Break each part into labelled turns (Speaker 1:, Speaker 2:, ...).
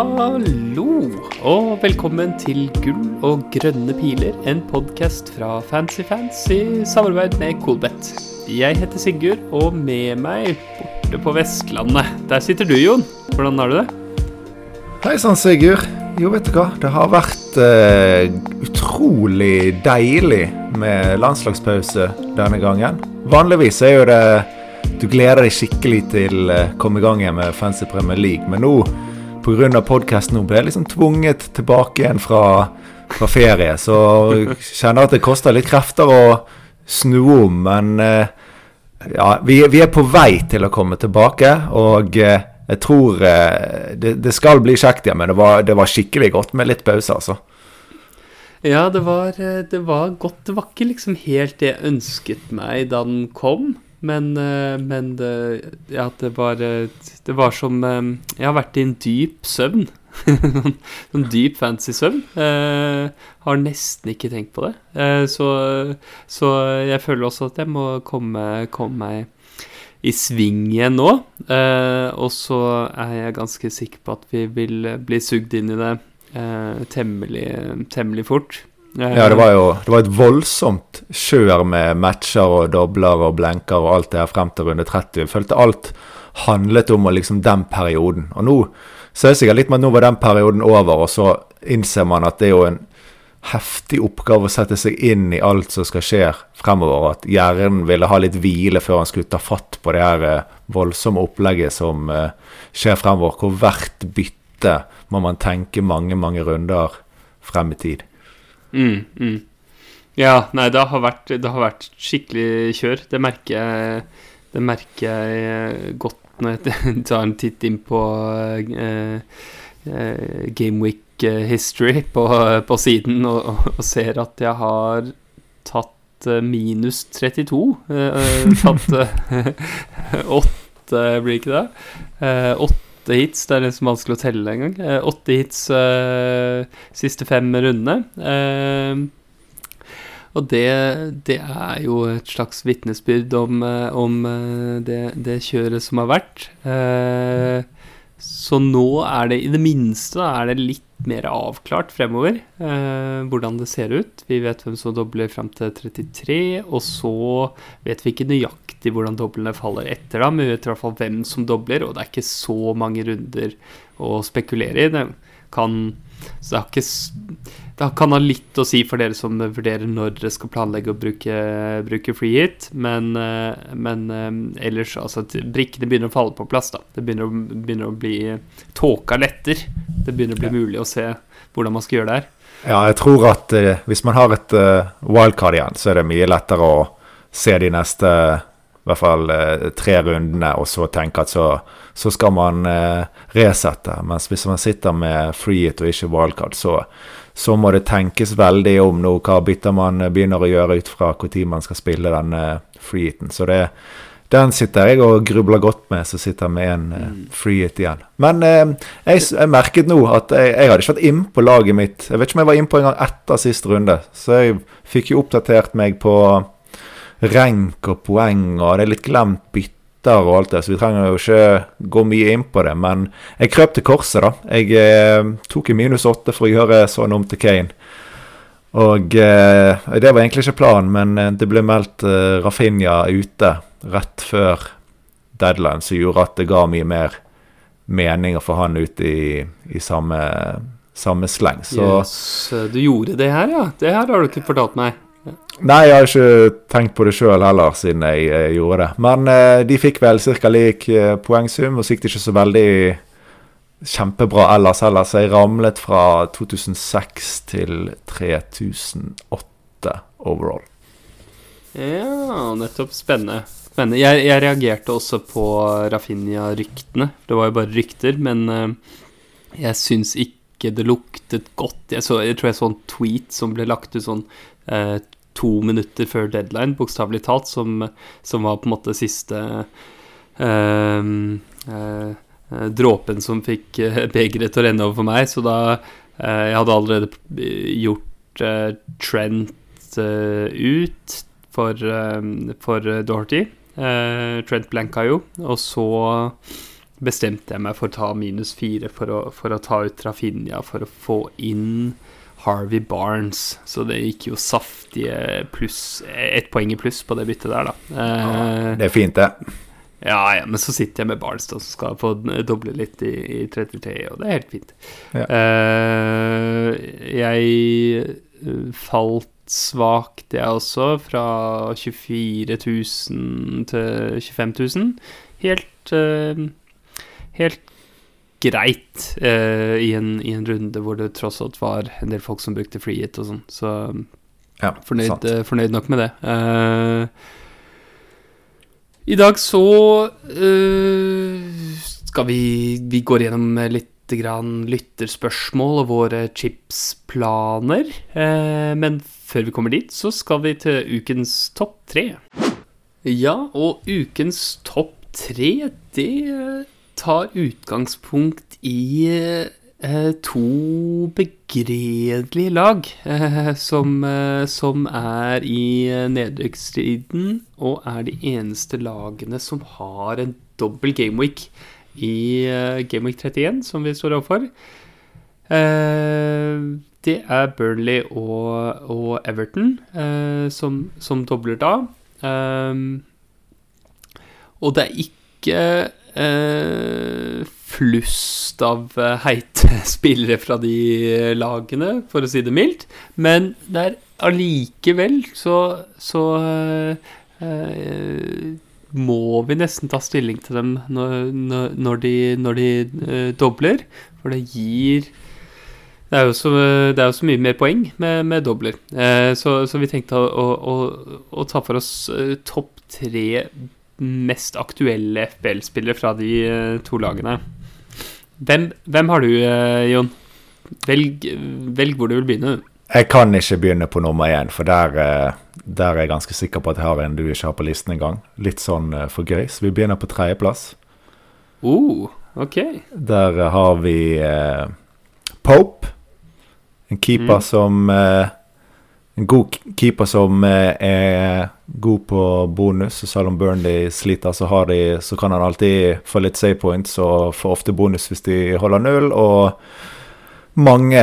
Speaker 1: Hallo, og velkommen til Gull og grønne piler, en podkast fra Fancyfans i samarbeid med Coolbet. Jeg heter Sigurd, og med meg borte på Vestlandet, der sitter du, Jon. Hvordan har du det?
Speaker 2: Hei sann, Sigurd. Jo, vet du hva. Det har vært uh, utrolig deilig med landslagspause denne gangen. Vanligvis er jo det Du gleder deg skikkelig til å eh, komme i gang igjen med Fancy Premier League, men nå pga. podkasten nå ble liksom tvunget tilbake igjen fra, fra ferie. Så jeg kjenner at det koster litt krefter å snu om, men eh, ja, vi, vi, er på vei til å komme tilbake. Og eh, jeg tror eh, det, det, skal bli kjekt igjen, men det var, det var, skikkelig godt med litt pause, altså.
Speaker 1: Ja, det var, det var godt. Det var ikke liksom helt det jeg ønsket meg da den kom. Men, eh, men ja, det var Det var som eh, Jeg har vært i en dyp søvn. sånn dyp, fancy søvn. Eh, har nesten ikke tenkt på det. Eh, så, så, jeg føler også at jeg må komme, komme meg i sving igjen nå. Eh, og så er jeg ganske sikker på at vi vil bli sugd inn i det eh, temmelig, temmelig fort.
Speaker 2: Ja, det var jo det var et voldsomt kjør med matcher og dobler og blenker og alt det her frem til runde 30. Jeg følte alt handlet om liksom den perioden. Og nå så er det sikkert litt med at nå var den perioden over, og så innser man at det er jo en heftig oppgave å sette seg inn i alt som skal skje fremover. At hjernen ville ha litt hvile før han skulle ta fatt på det her eh, voldsomme opplegget som eh, skjer fremover. Hvor hvert bytte må man tenke mange, mange runder frem i tid.
Speaker 1: Mm, mm. Ja, nei, det har, vært, det har vært skikkelig kjør. Det merker jeg, det merker jeg godt når jeg tar en titt inn på uh, uh, Gameweek eh, history på, på siden og, og, ser at jeg har tatt minus 32. Uh, tatt åtte, blir ikke det? Åtte åtte hits. Det er liksom vanskelig å telle engang. Eh, åtte hits eh, siste fem rundene. Eh, og det, det, er jo et slags vitnesbyrd om, eh, om eh, det, det, kjøret som har vært. Eh, så nå er det i det minste er det litt mer avklart fremover hvordan det ser ut. Vi vet hvem som dobler fram til 33, og så vet vi ikke nøyaktig hvordan doblene faller etter da, men vi vet i hvert fall hvem som dobler, og det er ikke så mange runder å spekulere i. Det kan, så det ikke det kan ha litt å si for dere som vurderer når dere skal planlegge å bruke, bruke free hit, men, eh, men eh, ellers altså Brikkene begynner å falle på plass. da Det begynner begynner å bli Tåka letter. Det begynner å bli mulig å se hvordan man skal gjøre det her.
Speaker 2: Ja, jeg tror at uh, hvis man har et uh, wildcard igjen, så er det mye lettere å se de neste i hvert fall uh, tre rundene, og så tenke at så, så skal man resette. Mens hvis man sitter med free hit og ikke wildcard, så så må det tenkes veldig om nå hva bytter man begynner å gjøre ut fra når man skal spille denne freehiten. Så det, den sitter jeg og grubler godt med, så sitter jeg med en eh, freehit igjen. Men eh, jeg, jeg, merket nå at jeg, jeg hadde ikke vært inn på laget mitt. Jeg vet ikke om jeg var innpå en gang etter sist runde, så jeg fikk jo oppdatert meg på rank og poeng, og det er litt glemt bytter og alt det, så vi trenger jo ikke gå mye inn på det. Men jeg krøp til korset, da. Jeg eh, tok i minus åtte for å gjøre sånn om til Kane. Og eh, det var egentlig ikke planen, men eh, det ble meldt eh, Rafinha ute rett før deadline, som gjorde at det ga mye mer mening å få han ut i, i samme, samme sleng. Så yes,
Speaker 1: Du gjorde det her, ja? Det her har du ikke fortalt meg.
Speaker 2: Nei, jeg har ikke tenkt på det sjøl heller, siden jeg eh, gjorde det. Men eh, de fikk vel ca. lik eh, poengsum, og siktet ikke så veldig kjempebra ellers heller. Så jeg ramlet fra 2006 til 3008 overall.
Speaker 1: Ja, nettopp. Spennende. Spennende. Jeg, jeg reagerte også på Rafinha-ryktene. Det var jo bare rykter, men eh, jeg syns ikke det luktet godt. Jeg, så, jeg tror jeg så en tweet som ble lagt ut sånn eh, to minutter før deadline, bokstavelig talt, som, som, var på en måte siste eh, eh, dråpen som fikk begeret til å renne over for meg. Så da Jeg hadde allerede gjort Trent ut for, for Dorothy. Trent blanka jo, og så bestemte jeg meg for å ta minus fire for å, for å ta ut Trafinia for å få inn Harvey Barnes. Så det gikk jo saftige pluss Ett poeng i pluss på det byttet der, da. Ja,
Speaker 2: Det er fint, det.
Speaker 1: ja, ja, men så sitter jeg med Barnes, da, som skal få doble litt i, i 33, og det er helt fint.
Speaker 2: Ja.
Speaker 1: Eh, jeg eh, falt svakt, jeg også, fra 24 000 til 25 000. Helt eh, Helt greit uh, i, en, i en runde hvor det tross alt var en del folk som brukte free hit og sånn, så
Speaker 2: Ja,
Speaker 1: fornøyd, eh, fornøyd nok med det. Uh, I dag så skal vi Vi går gjennom litt grann lytterspørsmål og våre chipsplaner. Eh, men før vi kommer dit, så skal vi til ukens topp tre. Ja, og ukens topp tre, det tar utgangspunkt i eh, to begredelige lag eh, som, eh, som er i eh, nedrykksstriden, og er de eneste lagene som har en dobbel gameweek i eh, gameweek 31, som vi står overfor. Eh, det er Burnley og, og Everton som, som dobler da. Og det er ikke eh, flust av eh, heite spillere fra de lagene, for å si det mildt. Men det er allikevel så, så eh, eh, må vi nesten ta stilling til dem når, når, de, når de eh, dobler. For det gir det er, så, det er jo så mye mer poeng med, med dobler. Eh, så, så vi tenkte å, å, å, ta for oss eh, topp tre mest aktuelle FBL-spillere fra de eh, to lagene. Hvem, hvem har du, eh, Jon? Velg, velg hvor du vil begynne.
Speaker 2: Jeg kan ikke begynne på nummer én, for der, eh, der er jeg ganske sikker på at jeg har en du ikke har på listen engang. Litt sånn for gøy. Så vi begynner på tredjeplass.
Speaker 1: Uh, okay.
Speaker 2: Der har vi eh, Pope. En keeper
Speaker 1: Mm.
Speaker 2: som eh, En god keeper som eh, er god på bonus. Selv om Burnley sliter, så, de, så kan han alltid få litt save points og få ofte bonus hvis de holder null. Og mange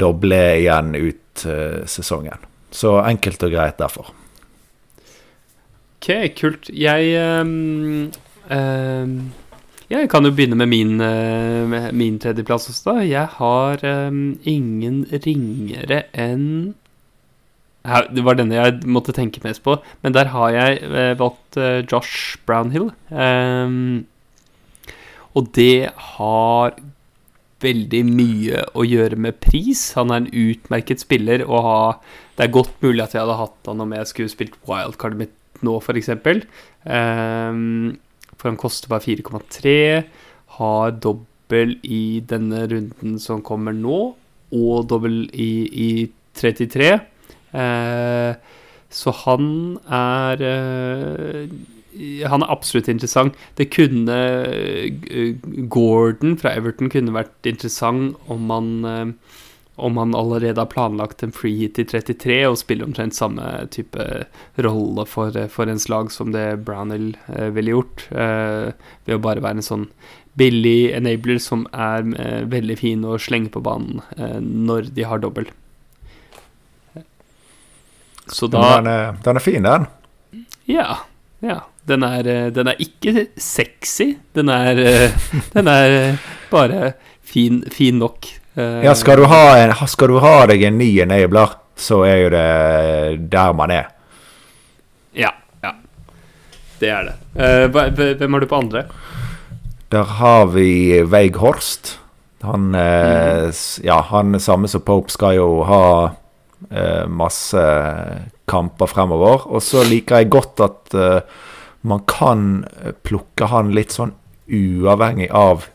Speaker 2: dobler igjen ut eh, sesongen. Så enkelt og greit derfor.
Speaker 1: Ok, kult. Jeg ehm, ehm, Jeg kan jo begynne med min, eh, med min tredjeplass også, da. Jeg har um, ingen ringere enn Ja, Det var denne jeg måtte tenke mest på, men der har jeg eh, valgt Josh Brownhill. Um, og det har veldig mye å gjøre med pris. Han er en utmerket spiller å ha Det er godt mulig at jeg hadde hatt han om jeg skulle spilt wildcardet mitt nå, f.eks. Um, for han koster bare 4,3. Har dobbel i denne runden som kommer nå, og dobbel i, i 33. Eh, så han er eh, Han er absolutt interessant. Det kunne eh, Gordon fra Everton kunne vært interessant om man eh, om han allerede har planlagt en free hit i 33 og spiller omtrent samme type rolle for, for ens lag som det Brownhill eh, ville gjort, eh, ved å bare være en sånn billig enabler som er eh, veldig fin å slenge på banen eh, når de har dobbel. Så da
Speaker 2: den, er, den er fin, den.
Speaker 1: Ja. ja. Den er, eh, den er ikke sexy. Den er, eh, den er bare fin, fin nok. Eh,
Speaker 2: Ja, skal du, ha en, skal du ha deg en ny enabler, så er jo det der man er.
Speaker 1: Ja. ja. Det er det. Eh, hva- hvem har du på andre?
Speaker 2: Der har vi Veighorst. Han, mm. ja, han samme som Pope skal jo ha eh, masse kamper fremover. Og så liker jeg godt at eh, man kan plukke han litt sånn uavhengig av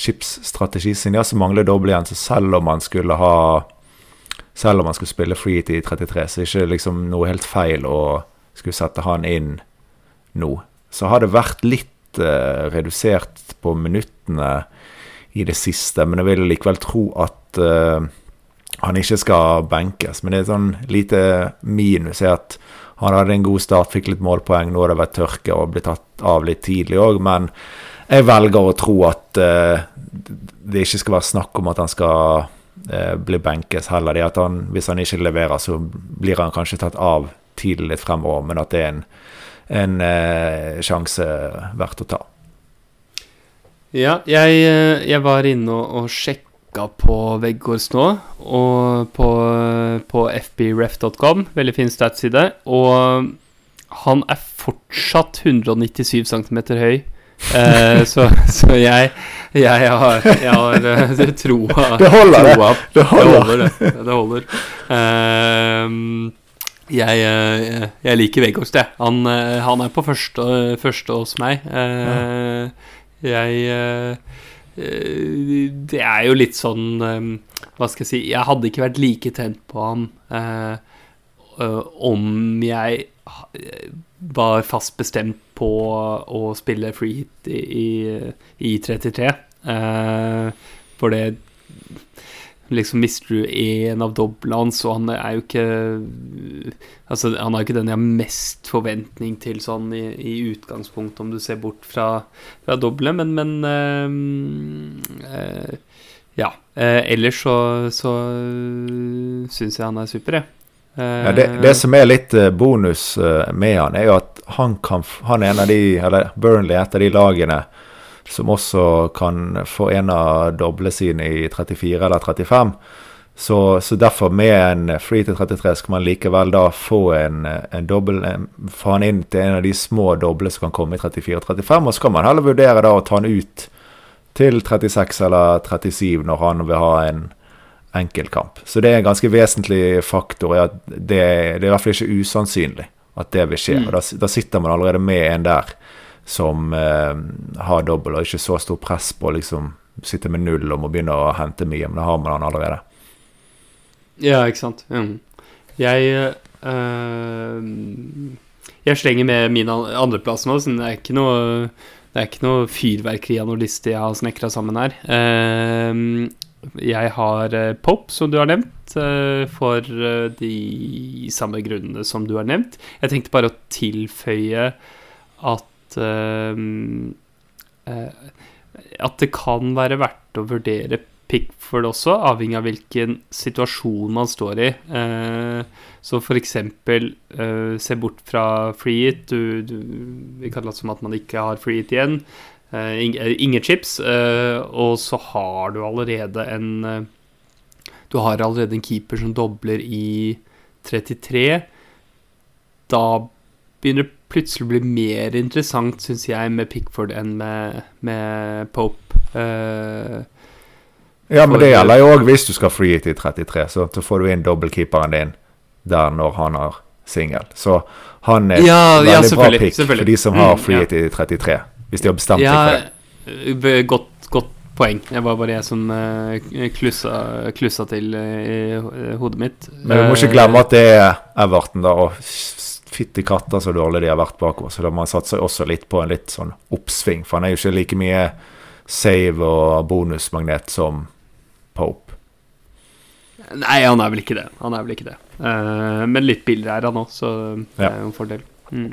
Speaker 2: skipsstrategi. sin, ja, så mangler doble igjen, så selv om man skulle ha Selv om man skulle spille free hit i 33, så er det ikke liksom noe helt feil å skulle sette han inn nå. Så har det vært litt eh, redusert på minuttene i det siste, men jeg vil likevel tro at eh, han ikke skal benkes. Men det er et sånn lite minus er at han hadde en god start, fikk litt målpoeng. Nå har det vært tørke og blitt tatt av litt tidlig òg, men jeg velger å tro at uh, det ikke skal være snakk om at han skal uh, bli benkes heller. Det at han, hvis han ikke leverer, så blir han kanskje tatt av tidlig litt fremover, men at det er en, en uh, sjanse verdt å ta.
Speaker 1: Ja, jeg, jeg var inne og, og sjekka på Veggårds nå, og på, på fbref.com, veldig fin statsside, og han er fortsatt 197 cm høy. Eh, så, så jeg, jeg har, jeg har uh, troa
Speaker 2: Det holder,
Speaker 1: troa,
Speaker 2: det. Det holder.
Speaker 1: det. Det holder. Eh, jeg, eh, jeg, liker Veggårds, det. Han, eh, han, er på første, første hos meg. Eh, jeg Det er jo litt sånn Hva skal jeg si Jeg hadde ikke vært like tent på han om jeg var fast bestemt på å spille free hit i, i, i 33. Eh, for det liksom mister du en av doblene hans, han er jo ikke Altså, han har ikke den jeg har mest forventning til sånn i, i utgangspunktet, om du ser bort fra, fra doblet, men, men øh, øh, Ja. Ellers så, så syns jeg han er super, jeg.
Speaker 2: Ja, det, det, som er litt eh, bonus eh, med han, er jo at han kan Han er en av de Eller Burnley er et av de lagene som også kan få en av doble sine i 34 eller 35. Så, så, derfor, med en free til 33, skal man likevel da få en, en dobbel Få han inn til en av de små doble som kan komme i 34 og 35. Og så kan man heller vurdere da å ta han ut til 36 eller 37 når han vil ha en enkeltkamp. Så det er en ganske vesentlig faktor. at Det, det er i hvert fall ikke usannsynlig at det vil skje. Mm. da, da, sitter man allerede med en der som eh, har dobbel, og ikke så stor press på å liksom sitte med null og må begynne å hente mye. Men da har man han allerede.
Speaker 1: Ja, ikke sant. Mm. Jeg øh, Jeg slenger med min andreplass nå, så det er ikke noe det er ikke noe fyrverkeri av noe liste jeg har snekra sammen her. Uh, jeg har POP, Pope, som du har nevnt, uh, for uh, de samme grunnene som du har nevnt. Jeg tenkte bare å tilføye at At det kan være verdt å vurdere Pickford også, avhengig av hvilken situasjon man står i. så eksempel se bort fra free it. Du, du, vi kan late som at man ikke har free it igjen. Uh, ingen chips. Uh, og så har du allerede en uh, Du har allerede en keeper som dobler i 33. Da begynner det plutselig å bli mer interessant, syns jeg, med Pickford enn med, med Pope.
Speaker 2: ja, men det gjelder jo òg hvis du skal free i 33. Så, så får du inn dobbeltkeeperen din der når han har singel. Så han er ja, veldig ja, bra pick for de som har free mm, ja. 33. Hvis de har bestemt ja, seg
Speaker 1: for det. Godt, godt poeng. Det var bare jeg som klussa, klussa, til uh, i hodet mitt.
Speaker 2: Men du må ikke glemme at det er Everton, da. Og fytti katta så dårlig de har vært bakover. Så da må man satse også litt på en litt sånn oppsving. For han er jo ikke like mye save og bonusmagnet som Pope.
Speaker 1: Nei, han er vel ikke det. Han er vel ikke det. Men litt billigere er han òg, så det er jo en fordel. Mm.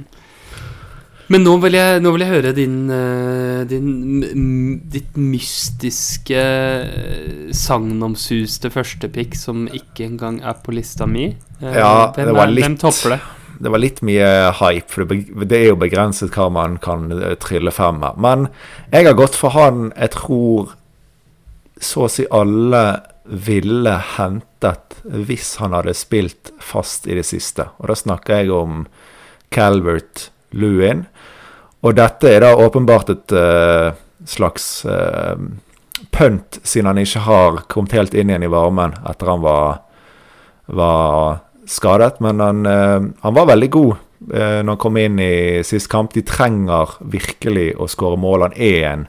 Speaker 1: Men nå vil jeg, nå vil jeg høre din, eh, din, ditt mystiske eh, sagnomsuste førstepick som ikke engang er på lista mi.
Speaker 2: Eh, ja, hvem, det var litt,
Speaker 1: hvem topper det?
Speaker 2: Det var litt mye hype, for det er jo begrenset hva man kan trylle frem her. Men jeg har gått for han jeg tror så å si alle ville hentet hvis han hadde spilt fast i det siste. Og da snakker jeg om Calvert Lewin. Og dette er da åpenbart et uh, slags uh, punt, siden han ikke har kommet helt inn igjen i varmen etter han var, var skadet. Men han, uh, han, var veldig god når han kom inn i sist kamp. De trenger virkelig å skåre mål. Han er en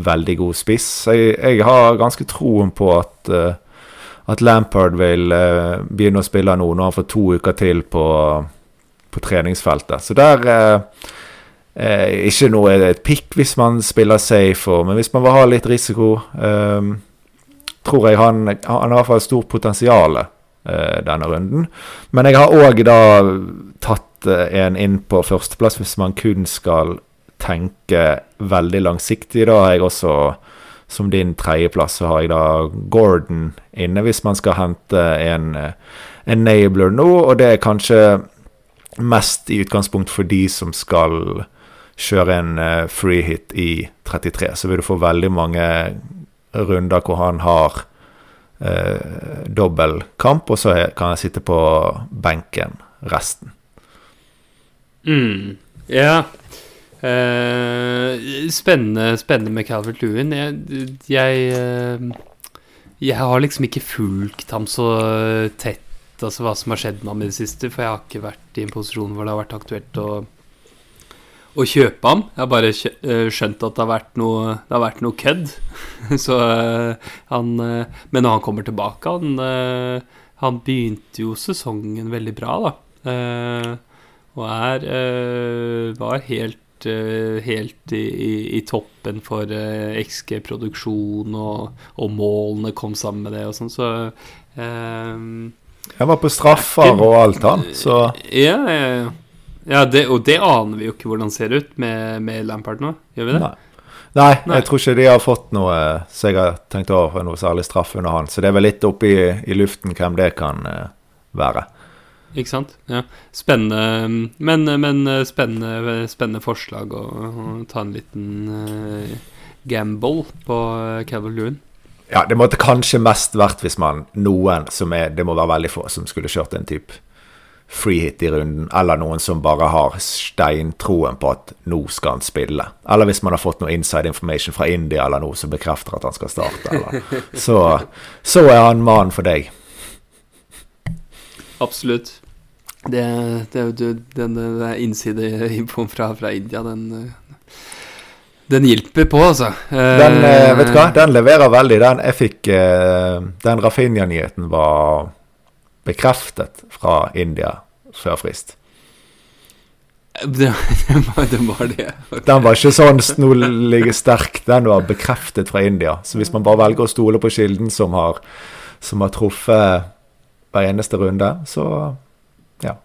Speaker 2: veldig god spiss. Jeg, jeg har ganske troen på at, at Lampard vil begynne å spille nå, når han får to uker til på på treningsfeltet. Så der eh, eh, Ikke noe et pick hvis man spiller safe, og, men hvis man vil ha litt risiko, eh, tror jeg han, han har i hvert fall stort potensial eh, denne runden. Men jeg har òg da tatt eh, en inn på førsteplass hvis man kun skal tenke veldig langsiktig. Da har jeg også, som din tredjeplass, så har jeg da Gordon inne, hvis man skal hente en, enabler nå. Og det er kanskje mest i utgangspunkt for de som skal kjøre en uh, free hit i 33. Så vil du få veldig mange runder hvor han har eh, dobbel kamp, og så kan jeg sitte på benken resten.
Speaker 1: Mm. Ja. Eh, spennende, spennende med Calvert Lewin. Jeg, jeg, jeg, har liksom ikke fulgt ham så tett altså hva som har skjedd med ham i det siste. For jeg har ikke vært i en posisjon hvor det har vært aktuelt å, å kjøpe ham. Jeg har bare eh, skjønt at det har vært noe, det har vært noe kødd. Så eh, han eh, Men når han kommer tilbake Han, han begynte jo sesongen veldig bra, da. Og er Var helt helt i, i, i, toppen for uh, XG-produksjon, og, og, målene kom sammen med det og sånn, så uh,
Speaker 2: han var på straffer og alt, han. Så
Speaker 1: Ja, ja, ja det, og det aner vi jo ikke hvordan det ser ut med, med Lampard nå. Gjør vi det?
Speaker 2: Nei. Nei, Nei, jeg tror ikke de har fått noe så jeg har tenkt over noe særlig straff under han. Så det er vel litt oppe i, i luften hvem det kan uh, være.
Speaker 1: Ikke sant. Ja. Spennende, men, men spennende, spennende forslag å, å, ta en liten uh, gamble på Calvin Lewin.
Speaker 2: Ja, det måtte kanskje mest vært hvis man noen som er Det må være veldig få som skulle kjørt en type freehit i runden, eller noen som bare har steintroen på at nå skal han spille. Eller hvis man har fått noe inside information fra India eller noe som bekrefter at han skal starte. Eller. Så, så er han mannen for deg.
Speaker 1: Absolutt. Det, det, det, den, den innsideinfoen fra, fra India, den den hjelper på, altså.
Speaker 2: Den, uh, vet du hva? Den leverer veldig. Den jeg fikk uh, Den Rafinha-nyheten var bekreftet fra India før frist.
Speaker 1: Det, var, det var det.
Speaker 2: Okay. Den var ikke sånn snolig sterk. Den var bekreftet fra India. Så hvis man bare velger å stole på kilden som har, som har truffet hver eneste runde, så ja.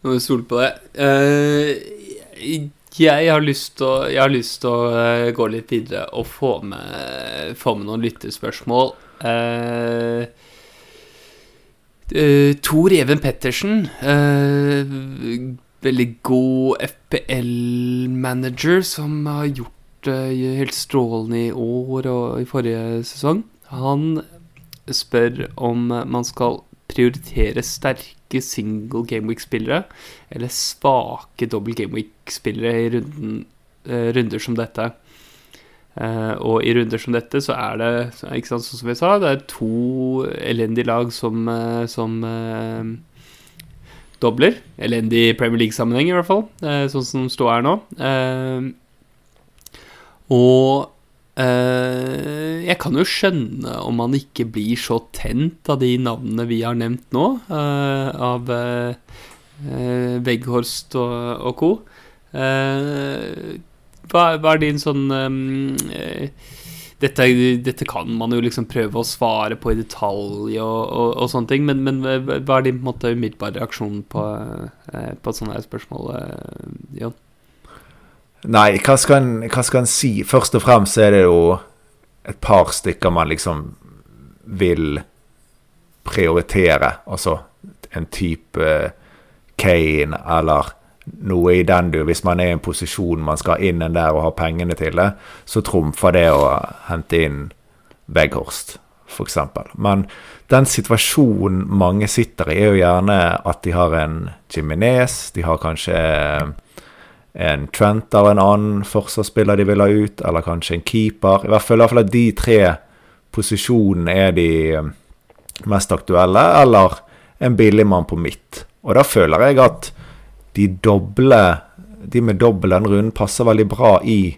Speaker 1: Nå må vi stole på det. Uh, jeg har lyst til å, uh, gå litt videre og få med, få med noen lyttespørsmål. Uh, uh, Tor Even Pettersen, veldig god FPL-manager som har gjort det helt strålende i år og i forrige sesong. Han spør om man skal prioritere sterke single gameweek-spillere eller svake double gameweek-spillere i runden, uh, runder som dette. Uh, og i runder som dette så er det, ikke sant, sånn som vi sa, det er to elendige lag som, uh, som dobler. Elendig Premier League-sammenheng, i hvert fall, sånn som ståa er nå. og jeg kan jo skjønne om man ikke blir så tent av de navnene vi har nevnt nå, av Vegghorst og, og co. Hva, hva, er din sånn um, dette, dette, kan man jo liksom prøve å svare på i detalj og, og, og sånne ting, men, men, hva er din på en måte umiddelbare reaksjon på, på et sånt her spørsmål, Jon?
Speaker 2: Nei, hva skal, en, hva skal en si? Først og fremst er det jo et par stykker man liksom vil prioritere. Altså en type Kane eller noe i den du Hvis man er i en posisjon man skal inn en der og ha pengene til det, så trumfer det å hente inn Weghorst, f.eks. Men den situasjonen mange sitter i, er jo gjerne at de har en Jiminez, de har kanskje en Trent eller en annen forsvarsspiller de vil ha ut, eller kanskje en keeper. I hvert fall, i hvert fall at de tre posisjonene er de eh, mest aktuelle, eller en billigmann på midt. Og da føler jeg at de doble De med dobbel den runden passer veldig bra i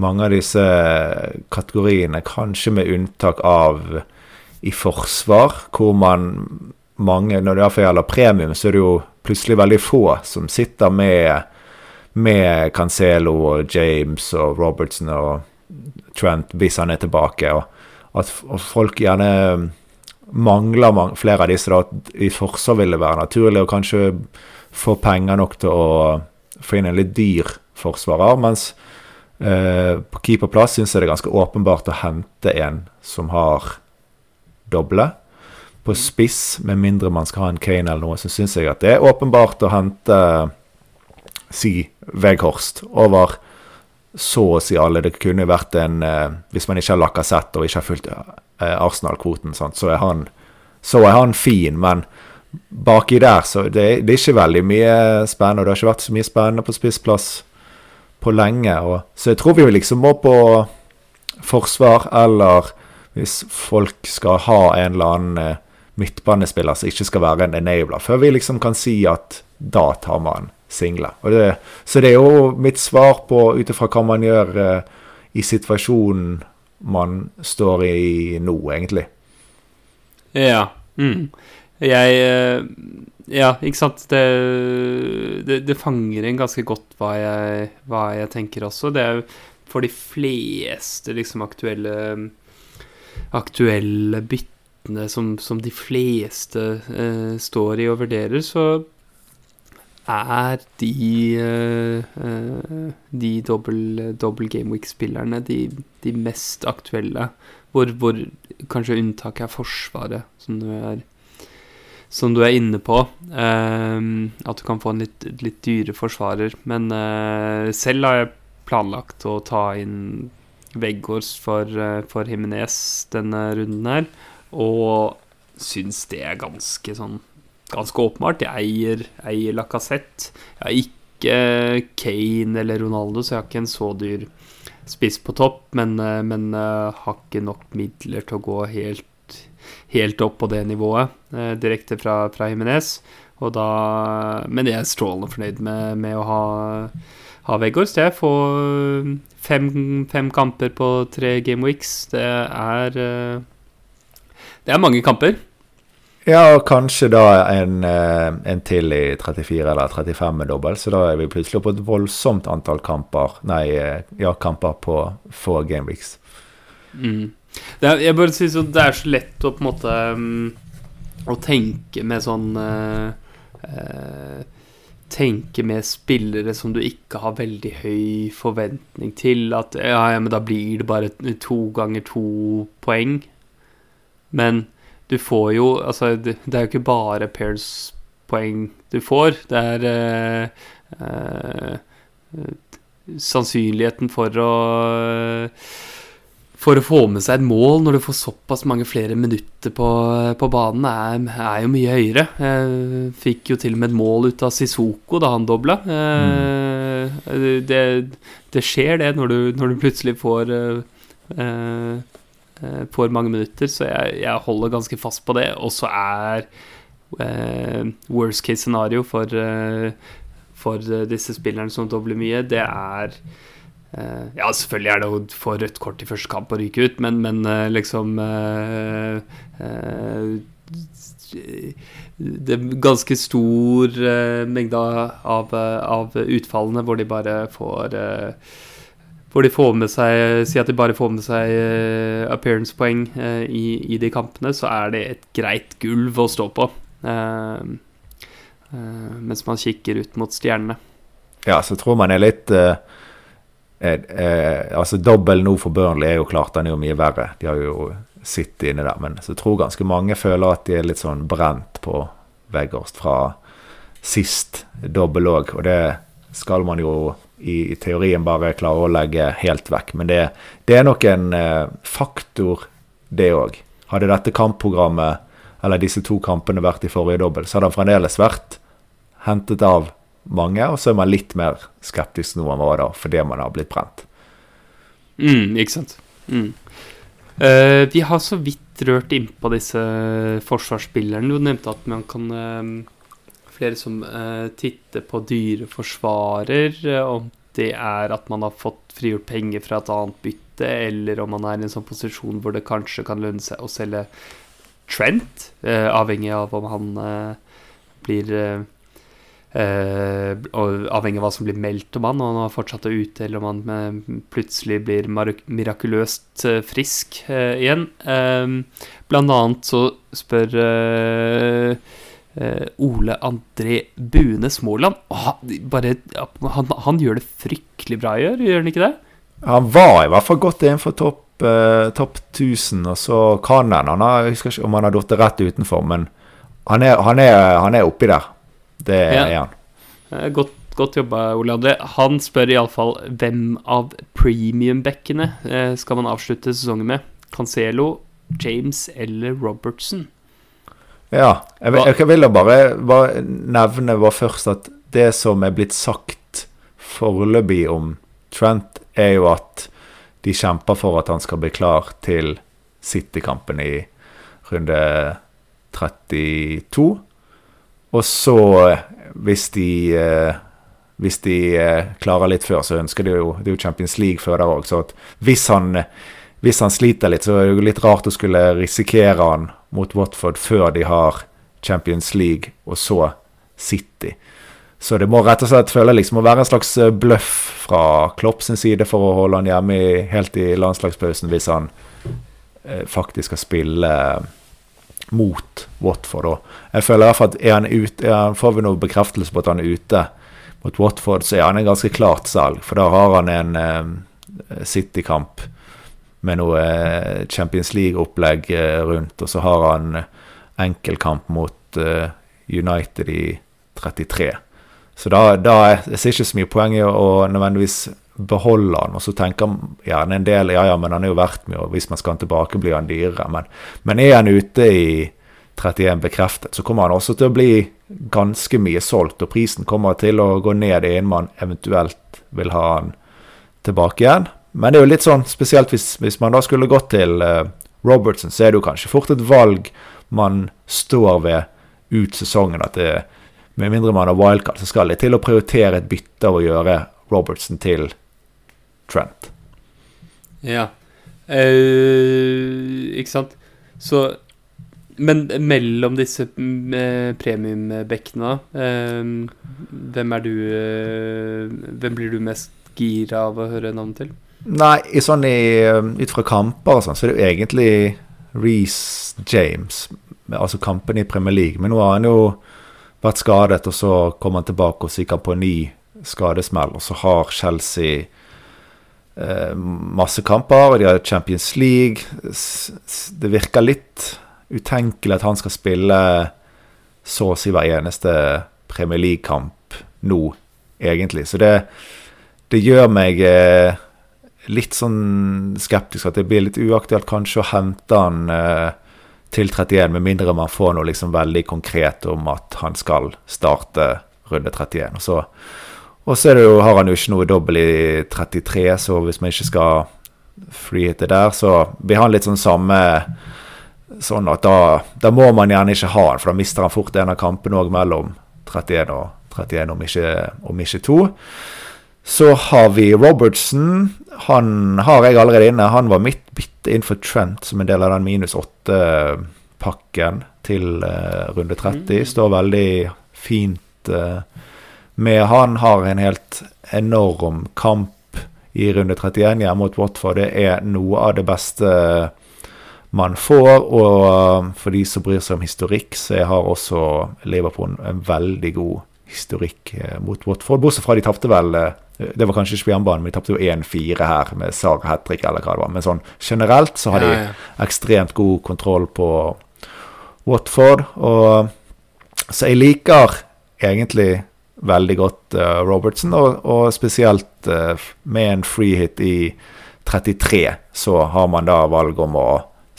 Speaker 2: mange av disse kategoriene, kanskje med unntak av i forsvar, hvor man mange Når det gjelder premium, så er det jo plutselig veldig få som sitter med med Cancelo og James og Robertson og Trent hvis han er tilbake. Og at folk gjerne mangler man, flere av disse. da, I forsvar vil det være naturlig å kanskje få penger nok til å få inn en litt dyr forsvarer. Mens eh, på keeperplass syns jeg det er ganske åpenbart å hente en som har doble. På spiss, med mindre man skal ha en Kane eller noe, så syns jeg at det er åpenbart å hente si Veghorst over så å si alle. Det kunne vært en eh, Hvis man ikke har Lacassette og ikke har fulgt eh, Arsenal-kvoten, så, så er han fin, men baki der så det, det, er ikke veldig mye spennende. Og det har ikke vært så mye spennende på spissplass på lenge. Og, så jeg tror vi liksom må på forsvar, eller hvis folk skal ha en eller annen eh, midtbanespiller som ikke skal være en enabler, før vi liksom kan si at da tar man singler. Det, så det er jo mitt svar på ut ifra hva man gjør eh, i situasjonen man står i nå, egentlig.
Speaker 1: Ja. Mm. Jeg uh, Ja, ikke sant. Det, det, det, fanger inn ganske godt hva jeg, hva jeg tenker også. Det er jo for de fleste liksom aktuelle aktuelle byttene som, som de fleste uh, står i og vurderer, så er de uh, De dobbel, Gameweek-spillerne de, de, mest aktuelle. Hvor, hvor, kanskje unntaket er Forsvaret, som du er, som du er inne på. Uh, at du kan få en litt, litt dyre forsvarer. Men uh, selv har jeg planlagt å ta inn Veggårds for, for Himinez denne runden her. Og syns det er ganske sånn ganske åpenbart. Jeg eier, eier Lacassette. Jeg har ikke Kane eller Ronaldo, så jeg har ikke en så dyr spiss på topp, men, eh, men har ikke nok midler til å gå helt, helt opp på det nivået eh, direkte fra, fra Jimenez. Og da, men jeg er strålende fornøyd med, med å ha, ha Veggårds. Jeg får fem, fem, kamper på tre game weeks. Det er uh, Det er mange kamper.
Speaker 2: Ja, og kanskje da en, eh, en, til i 34 eller 35 med dobbel, så da er vi plutselig på et voldsomt antall kamper Nei, eh, ja, kamper på få Game Weeks.
Speaker 1: Mm. Er, jeg bare synes det er så lett å på en måte um, Å tenke med sånn uh, uh, Tenke med spillere som du ikke har veldig høy forventning til. At ja, ja, men da blir det bare to ganger to poeng. Men du får jo Altså, det, det er jo ikke bare Pairs-poeng du får. Det er uh, sannsynligheten for å for å få med seg et mål når du får såpass mange flere minutter på, på banen, er, er, jo mye høyere. Jeg fikk jo til og med et mål ut av Sissoko da han dobla. Mm. Det, det, skjer, det, når du, når du plutselig får uh, eh, får mange minutter, så jeg, jeg, holder ganske fast på det. Og så er eh, worst case scenario for, eh, for disse spillerne som dobler mye, det er eh, Ja, selvfølgelig er det å få rødt kort i første kamp og ryke ut, men, men eh, liksom eh, det er ganske stor mengde av, av, utfallene hvor de bare får hvor de får med seg Si at de bare får med seg appearance-poeng i, i, de kampene, så er det et greit gulv å stå på. Mens man kikker ut mot stjernene.
Speaker 2: Ja, så tror man er litt Altså, dobbel nå for Burnley er jo klart, den er jo mye verre. De har jo sittet inne der. Men så tror ganske mange føler at de er litt sånn brent på Veggårst fra sist dobbel òg. Og det skal man jo i, teorien bare klare å legge helt vekk. Men det, det er nok en eh, faktor, det òg. Hadde dette kampprogrammet, eller disse to kampene, vært i forrige dobbel, så hadde han fremdeles vært hentet av mange, og så er man litt mer skeptisk nå enn var da, fordi man har blitt brent.
Speaker 1: Mm, ikke sant. Mm. Uh, vi har så vidt rørt innpå disse forsvarsspillerne. Du nevnte at man kan uh, flere som uh, titter på dyre forsvarer, om det er at man har fått frigjort penger fra et annet bytte, eller om man er i en sånn posisjon hvor det kanskje kan lønne seg å selge Trent, avhengig av om han blir avhengig av hva som blir meldt om han, og han fortsatt å ute, eller om han plutselig blir mirakuløst frisk igjen. blant annet så spør eh, Ole André Bune Småland. Han, han, han, gjør det fryktelig bra i gjør han ikke det?
Speaker 2: Han var i hvert fall godt innenfor topp eh, top 1000, og så kan han. han har, Jeg husker ikke om han har datt rett utenfor, men han er, han er, han er oppi der. Det ja. er han.
Speaker 1: Eh, godt, godt jobba, Ole André. Han spør iallfall hvem av premium-bekkene eh, skal man avslutte sesongen med? Cancelo, James eller Robertson?
Speaker 2: Ja. Jeg, jeg, jeg vil bare, bare nevne bare først at det som er blitt sagt foreløpig om Trent, er jo at de kjemper for at han skal bli klar til City-kampen i runde 32. Og så, hvis de eh, hvis de eh, klarer litt før, så ønsker de jo Det er jo Champions League før der òg, så hvis han, hvis han sliter litt, så er det jo litt rart å skulle risikere han mot Watford før de har Champions League, og så City. Så det må rett og slett føle liksom å være en slags eh, bløff fra Klopp sin side for å holde han hjemme i, helt i landslagspausen hvis han eh, faktisk skal spille eh, mot Watford. Og jeg føler i hvert fall at er han ute, er får vi noe bekreftelse på at han er ute mot Watford, så er han en ganske klart salg. For da har han en eh, City-kamp med noe eh, Champions League-opplegg eh, rundt, og så har han enkeltkamp mot United i 33. Så da, da jeg ser ikke så mye poeng i å nødvendigvis beholde han. Og så tenker gjerne en del ja ja, men han er jo verdt mye, og hvis man skal han tilbake, blir han dyrere. Men, men er han ute i 31 bekreftet, så kommer han også til å bli ganske mye solgt. Og prisen kommer til å gå ned innen man eventuelt vil ha han tilbake igjen. Men det er jo litt sånn, spesielt hvis, hvis man da skulle gått til uh, Robertson, så er det jo kanskje fort et valg man står ved ut sesongen. At det med mindre man har wildcard, så skal det til å prioritere et bytte av å gjøre Robertson til Trent.
Speaker 1: Ja. Eh, ikke sant. Så Men mellom disse uh, premiumbekkene, eh, hvem er du Hvem blir du mest gira av å høre navnet til?
Speaker 2: Nei, i sånn i, ut fra kamper og sånn, så er det jo egentlig Reece James. Altså kampene i Premier League. Men nå har han jo vært skadet, og så kommer han tilbake, og så gikk han på en ny skadesmell. Og så har Chelsea eh, masse kamper, og de har Champions League. Det virker litt utenkelig at han skal spille så å si hver eneste Premier League-kamp nå, egentlig. Så det, det gjør meg eh, litt sånn skeptisk, at det blir litt uaktuelt kanskje å hente han eh, til 31, med mindre man får noe liksom veldig konkret om at han skal starte runde 31. Og så, og så jo, har han jo ikke noe dobbel i 33, så hvis man ikke skal freehitte der, så blir han litt sånn samme Sånn at da, da, må man gjerne ikke ha han, for da mister han fort en av kampene òg mellom 31 og 31, om ikke, om ikke to. Så har vi Robertson. Han har jeg allerede inne. Han var mitt bytte innenfor Trent som en del av den minus åtte-pakken til uh, runde 30. Mm. Står veldig fint uh, med. Han har en helt enorm kamp i runde 31 hjemme mot Watford. Det er noe av det beste man får. Og for de som bryr seg om historikk, så har også Liverpool en veldig god historikk eh, mot Watford. Bortsett fra de tapte vel eh, Det var kanskje ikke på jernbanen, men de tapte jo 1-4 her med Sar Hattrick eller hva det var. Men sånn generelt så har de ja, ja. ekstremt god kontroll på Watford. Og så jeg liker egentlig veldig godt uh, Robertson, og, og spesielt uh, med en free hit i 33, så har man da valg om å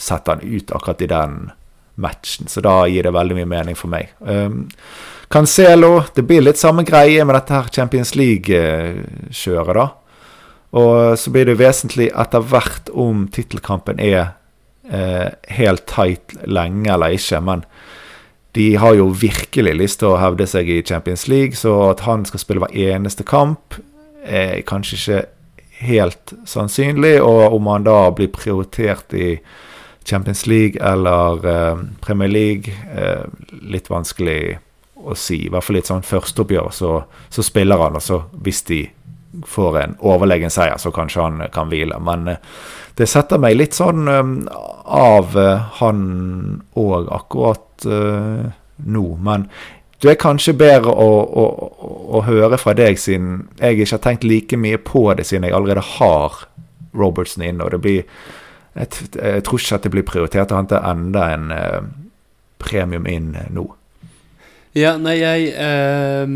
Speaker 2: sette han ut akkurat i den matchen. Så da gir det veldig mye mening for meg. Um, Cancelo Det blir litt samme greie med dette her Champions League-kjøret, da. Og så blir det vesentlig etter hvert om tittelkampen er eh, helt tight lenge eller ikke. Men de har jo virkelig lyst til å hevde seg i Champions League, så at han skal spille hver eneste kamp, er kanskje ikke helt sannsynlig. Og om han da blir prioritert i Champions League eller eh, Premier League, eh, litt vanskelig å si. I hvert fall i et sånt førsteoppgjør så, så spiller han, og så hvis de får en overlegen seier, så kanskje han kan hvile. Men eh, det setter meg litt sånn av uh, han òg, akkurat uh, nå. Men det er kanskje bedre å, å, å, høre fra deg, siden jeg ikke har tenkt like mye på det, siden jeg allerede har Robertson inne. Og det blir Jeg, jeg tror ikke at det blir prioritert å hente enda en uh, premium inn nå.
Speaker 1: Ja, nei, jeg uh,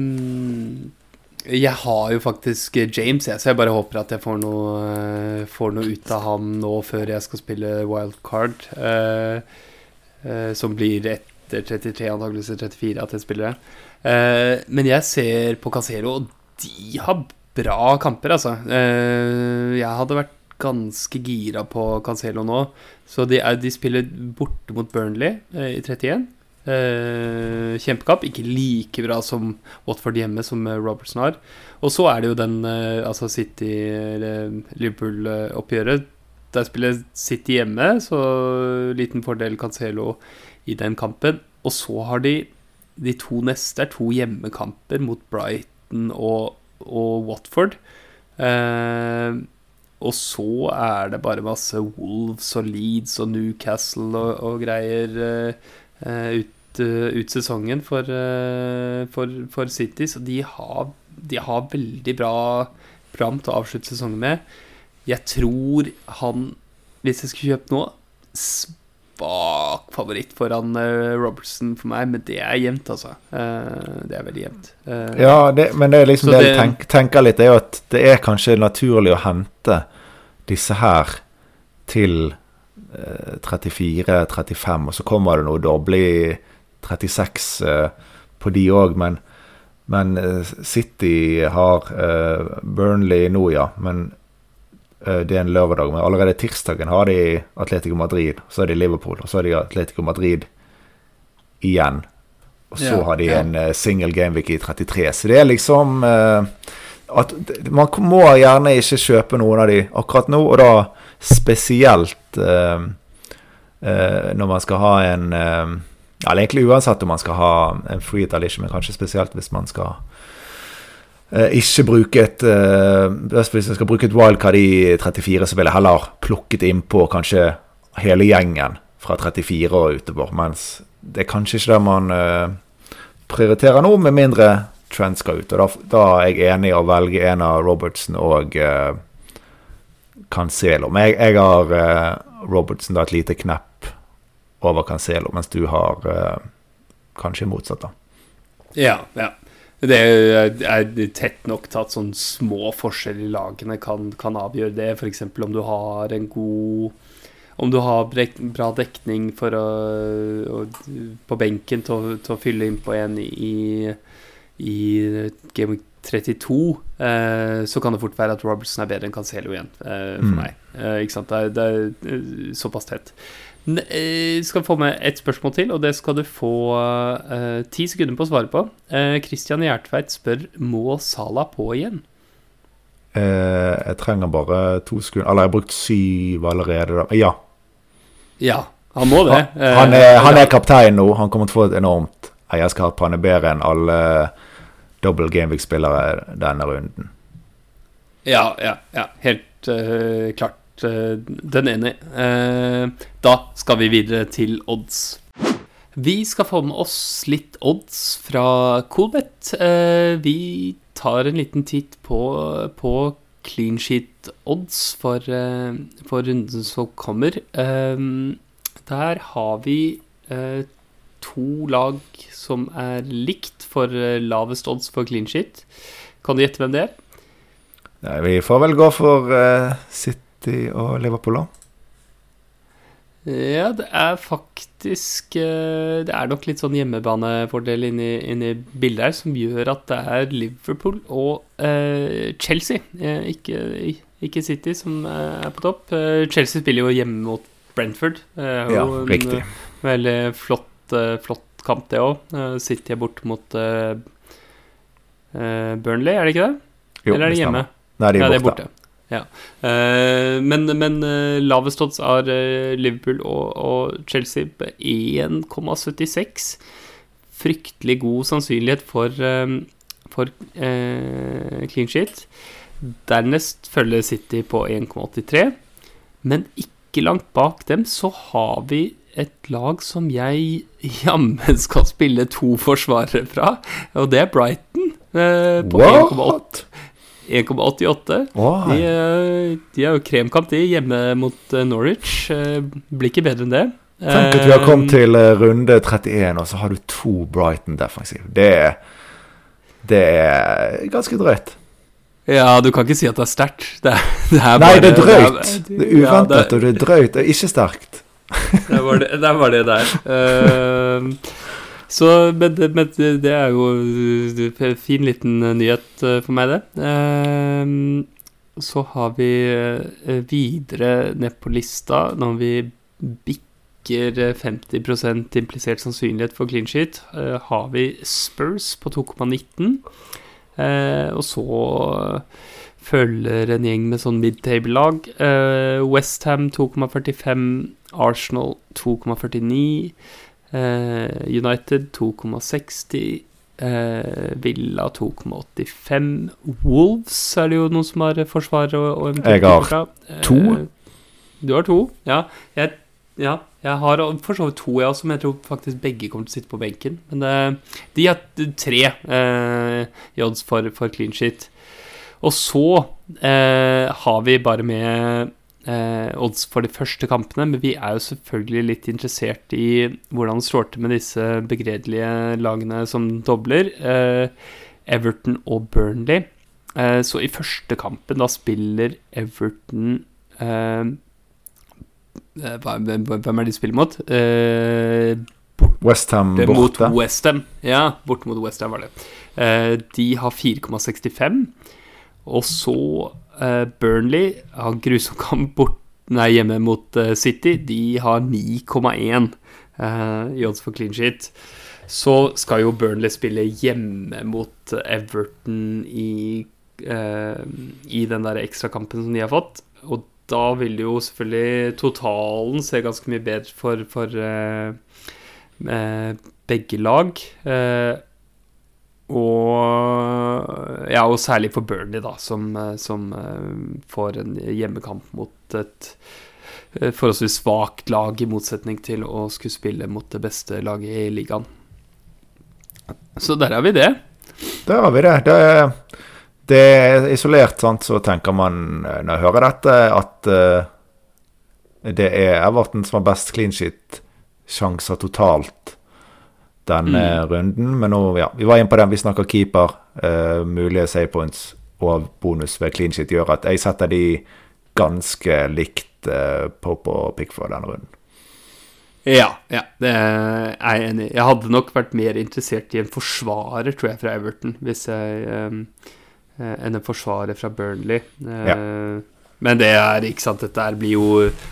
Speaker 1: Jeg har jo faktisk James, jeg, så jeg bare håper at jeg får noe, uh, får noe ut av ham nå før jeg skal spille wildcard. som blir etter 33, antakeligvis 34 at jeg spiller det. Eh, men jeg ser på Casero, og de har bra kamper, altså. Uh, jeg hadde vært ganske gira på Cancelo nå. Så de, de spiller borte mot Burnley i 31. kjempekamp. Ikke like bra som Watford hjemme, som Robertson har. Og så er det jo den altså City-Liverpool-oppgjøret. Der spiller City hjemme, så liten fordel Cancelo i den kampen. Og så har de de to neste er to hjemmekamper mot Brighton og, og Watford. Eh, og så er det bare masse Wolves og Leeds og Newcastle og, og greier eh, ut, ut, sesongen for, eh, for, for, City. Så de har, de har veldig bra program til å avslutte sesongen med. Jeg tror han, hvis jeg skulle kjøpt noe svak favoritt foran uh, Robertson for meg, men det er jevnt, altså. Det er veldig jevnt.
Speaker 2: Ja, det, men det er liksom det, det jeg tenk, tenker litt, er jo at det er kanskje naturlig å hente disse her til 34-35, og så kommer det noe doble 36 på de òg, men, men City har Burnley nå, ja. Men Eh, det er en lørdag, men allerede tirsdagen har de Atletico Madrid, så er de Liverpool, og så er de Atletico Madrid igjen. Og så ja, har de ja. en single gameweek i 33. Så det er liksom at Man må gjerne ikke kjøpe noen av de akkurat nå, og da spesielt når man skal ha en Eller egentlig uansett om man skal ha en free eller ikke, men kanskje spesielt hvis man skal Uh, ikke bruke et uh, Hvis jeg skal bruke et wildcard i 34, så vil jeg heller plukket innpå kanskje hele gjengen fra 34 og utover. Mens det er kanskje ikke det man uh, prioriterer nå, med mindre Trent skal ut. Og da, da, er jeg enig i å velge en av Robertson og uh, Cancelo. Men jeg, jeg har Robertson da et lite knepp over Cancelo, mens du har kanskje motsatt, da.
Speaker 1: Ja, ja. Det er tett nok til at sånn små forskjeller i lagene kan, kan avgjøre det. F.eks. om du har en god Om du har bra dekning å, å, på benken til å, til å, fylle inn på en i, i Game 32, eh, så kan det fort være at Robertson er bedre enn Cancelo igjen, eh, for mm. meg. Eh, ikke sant? Det er, det er eh, såpass tett. Eh, skal få med ett spørsmål til, og det skal du få uh, ti sekunder på å svare på. Uh, Christian Gjertveit spør må Sala på igjen.
Speaker 2: Uh, jeg trenger bare to sekunder Eller jeg har brukt syv allerede. Ja.
Speaker 1: Ja, han må det.
Speaker 2: Han, han, er, han er, kaptein nå. Han kommer til å få et enormt eierskap. Han er bedre enn alle double gameweek-spillere denne runden.
Speaker 1: Ja, ja, ja. Helt klart. Eh, den enig. Uh, da skal vi videre til odds. Vi skal få med oss litt odds fra Colbet. Uh, vi tar en liten titt på, på clean sheet-odds for, for, runden som kommer. Der har vi to lag som er likt for lavest odds for clean sheet. Kan du gjette hvem det er?
Speaker 2: Nei, vi får vel gå for uh, sitt City og Liverpool, da?
Speaker 1: Ja, det er faktisk eh, Det er nok litt sånn hjemmebanefordel inni, inni bildet her som gjør at det er Liverpool og eh, Chelsea, eh, ikke, ikke, City, som er på topp. Chelsea spiller jo hjemme mot Brentford.
Speaker 2: ja, riktig.
Speaker 1: Veldig flott, flott kamp, det òg. City er borte mot Burnley, er det ikke det? Jo, Eller er det hjemme?
Speaker 2: Nei, de er borte. Ja, det er borte.
Speaker 1: Ja. Uh, men, men uh, lavest odds er uh, Liverpool og, og Chelsea på 1,76. Fryktelig god sannsynlighet for, for clean sheet. Dernest følger City på 1,83. Men ikke langt bak dem så har vi et lag som jeg jammen skal spille to forsvarere fra, og det er Brighton. eh, på 1,8
Speaker 2: What?
Speaker 1: 1,88.
Speaker 2: Oh,
Speaker 1: De, eh, de er jo kremkamp, de, hjemme mot eh, Norwich. Eh, Blir ikke bedre enn det.
Speaker 2: Tenk at vi har kommet til runde 31, og så har du to Brighton defensiv. Det Det er ganske drøyt.
Speaker 1: Ja, du kan ikke si at det er sterkt. Det, det er
Speaker 2: Nei, det er drøyt. Det er
Speaker 1: Ja,
Speaker 2: uventet, og det er drøyt. Det er ikke sterkt.
Speaker 1: Der var det der. Var det der. Eh, så, men, men det er jo en fin liten nyhet eh, for meg, det. Eh, så har vi eh, videre ned på lista, når vi bikker eh, 50% implisert sannsynlighet for clean sheet, eh, har vi Spurs på 2,19. Eh, og så følger en gjeng med sånn mid-table-lag. Eh, Westham 2,45, Arsenal 2,49, eh, United 2,60, eh, Villa 2,85, Wolves er det jo noen som har forsvar og, og
Speaker 2: Jeg har.
Speaker 1: Eh,
Speaker 2: to.
Speaker 1: Du har to, ja. Jeg, ja, jeg har for så vidt to, jeg også, men jeg tror faktisk begge kommer til å sitte på benken. Men eh, de har tre eh, i odds for, for clean shit. Og så eh, har vi bare med eh, odds for de første kampene, men vi er jo selvfølgelig litt interessert i hvordan det står til med disse begredelige lagene som dobler. Eh, Everton og Burnley. Eh, så i første kampen da spiller Everton eh, eh, Hvem er de spiller mot? Eh,
Speaker 2: Westham
Speaker 1: er mot
Speaker 2: borte.
Speaker 1: Westham. Ja, borte mot Westham var det. Eh, de har 4,65. Og så eh, Burnley har grusom kamp bort, nei, hjemme mot eh, City. De har 9,1 eh, i odds for clean sheet. Så skal jo Burnley spille hjemme mot Everton i, eh, i den der ekstrakampen som de har fått. Og da vil jo selvfølgelig totalen se ganske mye bedre for, for eh, eh, begge lag. Eh, og ja, og særlig for Burnley, da, som, eh, som eh, får en hjemmekamp mot et eh, forholdsvis svakt lag, i motsetning til å skulle spille mot det beste laget i ligaen. Så der har vi det.
Speaker 2: Der har vi det. Det det er isolert, sant, så tenker man når jeg hører dette, at uh, det er Everton som har best clean sheet-sjanser totalt denne runden. Men nå, ja, vi var inne på den, vi snakker keeper. Uh, mulige save points og bonus ved clean sheet gjør at jeg setter de ganske likt uh, Pope og Pickford denne runden.
Speaker 1: Ja, ja, det er jeg enig i. Jeg hadde nok vært mer interessert i en forsvarer, tror jeg, fra Everton, hvis jeg um, eh, enn en forsvarer fra Burnley. Eh, Men det er ikke sant, dette blir jo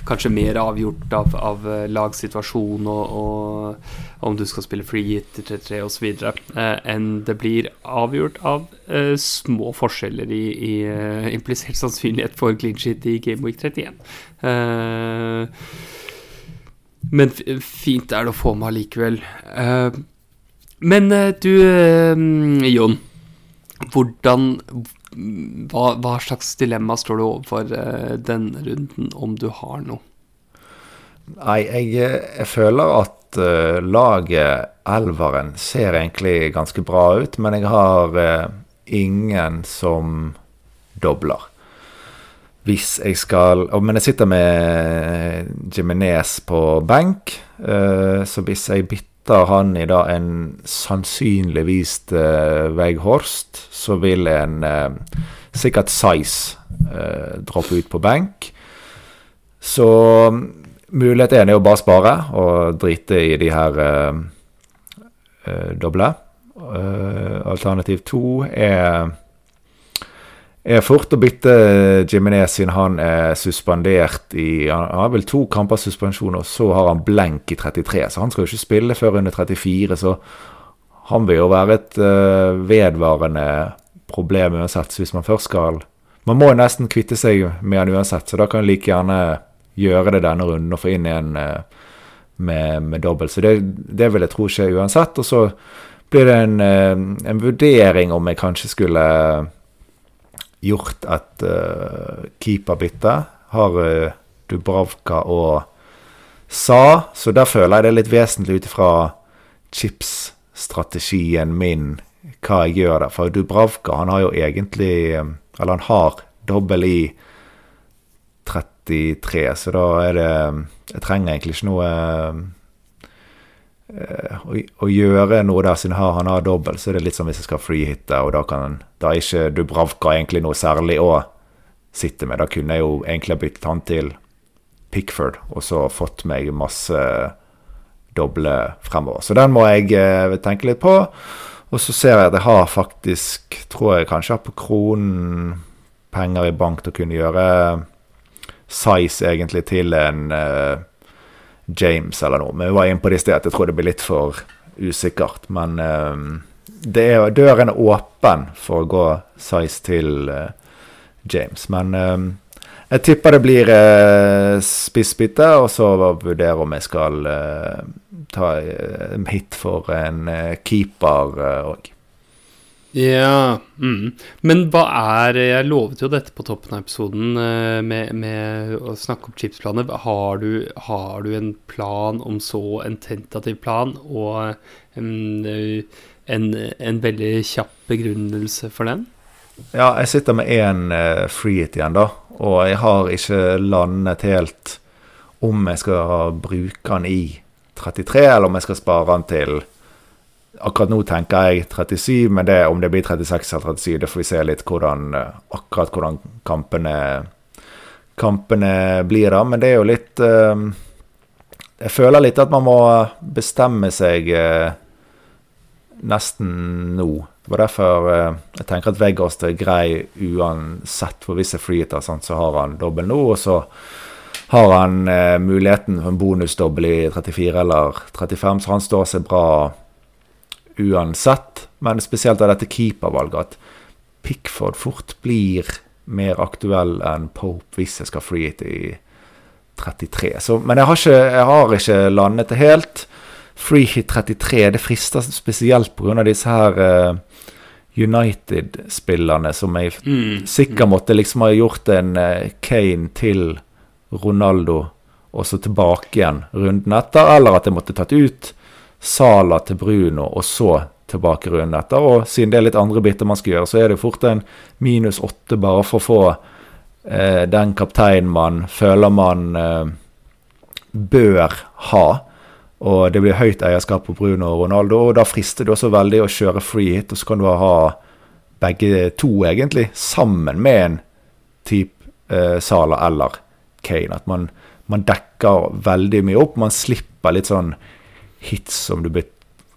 Speaker 1: kanskje mer avgjort av, av eh, lagsituasjon og, og om du skal spille free hit til 3-3 osv. Eh, enn det blir avgjort av eh, små forskjeller i, i eh, implisert sannsynlighet for clean shit i Game Week 31. Eh, men fint er det å få med allikevel. Eh, men eh, du, eh, Jon. Hvordan hva, hva slags dilemma står du overfor eh, denne runden, om du har noe?
Speaker 2: Nei, jeg, jeg føler at uh, laget Elveren ser egentlig ganske bra ut, men jeg har uh, ingen som dobler. Hvis jeg skal oh, Men jeg sitter med Jimenez på benk, uh, så hvis jeg bytter han i da en sannsynligvis uh, Veghorst, så vil en eh, sikkert Size eh, droppe ut på benk. Så mulighet én er å bare spare og drite i de her eh, eh, doble. Eh, alternativ to er er fort å bytte Jimenez siden han er suspendert i Han har vel to kamper suspensjon, og så har han blenk i 33. Så han skal jo ikke spille før under 34, så han vil jo være et eh, vedvarende problem uansett. Hvis man først skal Man må jo nesten kvitte seg med han uansett, så da kan man like gjerne gjøre det denne runden og få inn en eh, med, med dobbelt. Så det, det vil jeg tro skjer uansett. Og så blir det en, eh, en vurdering om jeg kanskje skulle gjort et uh, keeperbytte. Har uh, Dubravka og sa. Så der føler jeg det er litt vesentlig ut ifra chips-strategien min hva jeg gjør der. For Dubravka han har jo egentlig Eller han har dobbel i 33, så da er det Jeg trenger egentlig ikke noe å, å, gjøre noe der, siden han har dobbel. Så er det litt som hvis jeg skal freehitte, og da, kan, da er ikke Dubravka egentlig noe særlig å sitte med. Da kunne jeg jo egentlig ha byttet han til Pickford, og så fått meg masse doble fremover. Så den må jeg eh, tenke litt på. Og så ser jeg at jeg har faktisk, tror jeg kanskje har på kronen penger i bank til å kunne gjøre size egentlig til en uh, James eller noe. Men vi var inne på det i sted jeg tror det blir litt for usikkert. Men uh, er, døren er åpen for å gå size til uh, James. Men jeg tipper det blir uh, spissbytte, og så vurdere om jeg skal ta en hit for en keeper òg.
Speaker 1: Ja. Mm. Men hva er Jeg lovet jo dette på toppen av episoden eh, med, med å snakke om chipsplaner. Har du, har du, en plan om så en tentativ plan og en, en, en veldig kjapp begrunnelse for den?
Speaker 2: Ja, jeg sitter med én freehit igjen, da. Og jeg har ikke landet helt om jeg skal bruke den i 33, eller om jeg skal spare den til Akkurat nå tenker jeg 37, men det, om det blir 36 eller 37, det får vi se litt hvordan, eh, akkurat hvordan kampene, kampene blir da. Men det er jo litt uh, Jeg føler litt at man må bestemme seg uh, nesten nå. Det var derfor jeg tenker at Vegas er grei uansett. For hvis jeg freehitter, så har han dobbel nå, og så har han muligheten for en bonusdobbel i 34 eller 35, så han står seg bra uansett. Men spesielt av dette keepervalget at Pickford fort blir mer aktuell enn Pope hvis jeg skal free hit i 33. Så, men jeg har, ikke, jeg har, ikke, landet det helt. Free hit 33 det frister spesielt pga. disse her uh, United-spillerne som jeg mm. sikkert måtte liksom ha gjort en uh, Kane til Ronaldo og så tilbake igjen runden etter, eller at jeg måtte tatt ut Sala til Bruno, og så tilbake runden etter. Og siden det er litt andre biter man skal gjøre, så er det fort en minus åtte bare for å få eh, den kapteinen man føler man eh, bør ha. Og det blir høyt eierskap på Bruno og Ronaldo, og da frister det også veldig å kjøre free hit, og så kan du ha begge to, egentlig, sammen med en type eh, Sala eller Kane. At man, man dekker veldig mye opp. Man slipper litt sånn hits som du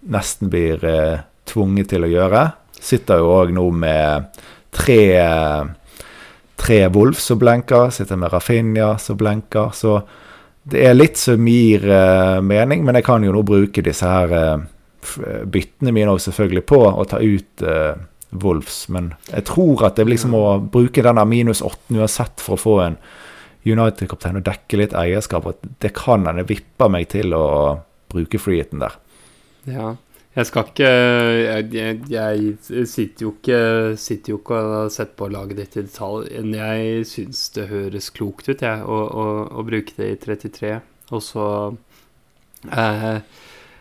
Speaker 2: nesten blir eh, tvunget til å gjøre. Sitter jo òg nå med tre, tre Wolf som blenker, sitter med Rafinha som blenker. Så det er litt som gir eh, mening, men jeg kan jo nå bruke disse her eh, byttene mine også selvfølgelig på å ta ut eh, Wolfs. Men jeg tror at det liksom må bruke denne minus åtten uansett for å få en United-kaptein og dekke litt eierskap. At det kan hende vipper meg til å bruke freehiten der.
Speaker 1: Ja. Jeg skal ikke jeg, jeg sitter, jo ikke, sitter, jo ikke, og har sett på laget ditt i detalj. Men jeg syns det høres klokt ut, jeg, å, å, å bruke det i 33. Og så eh,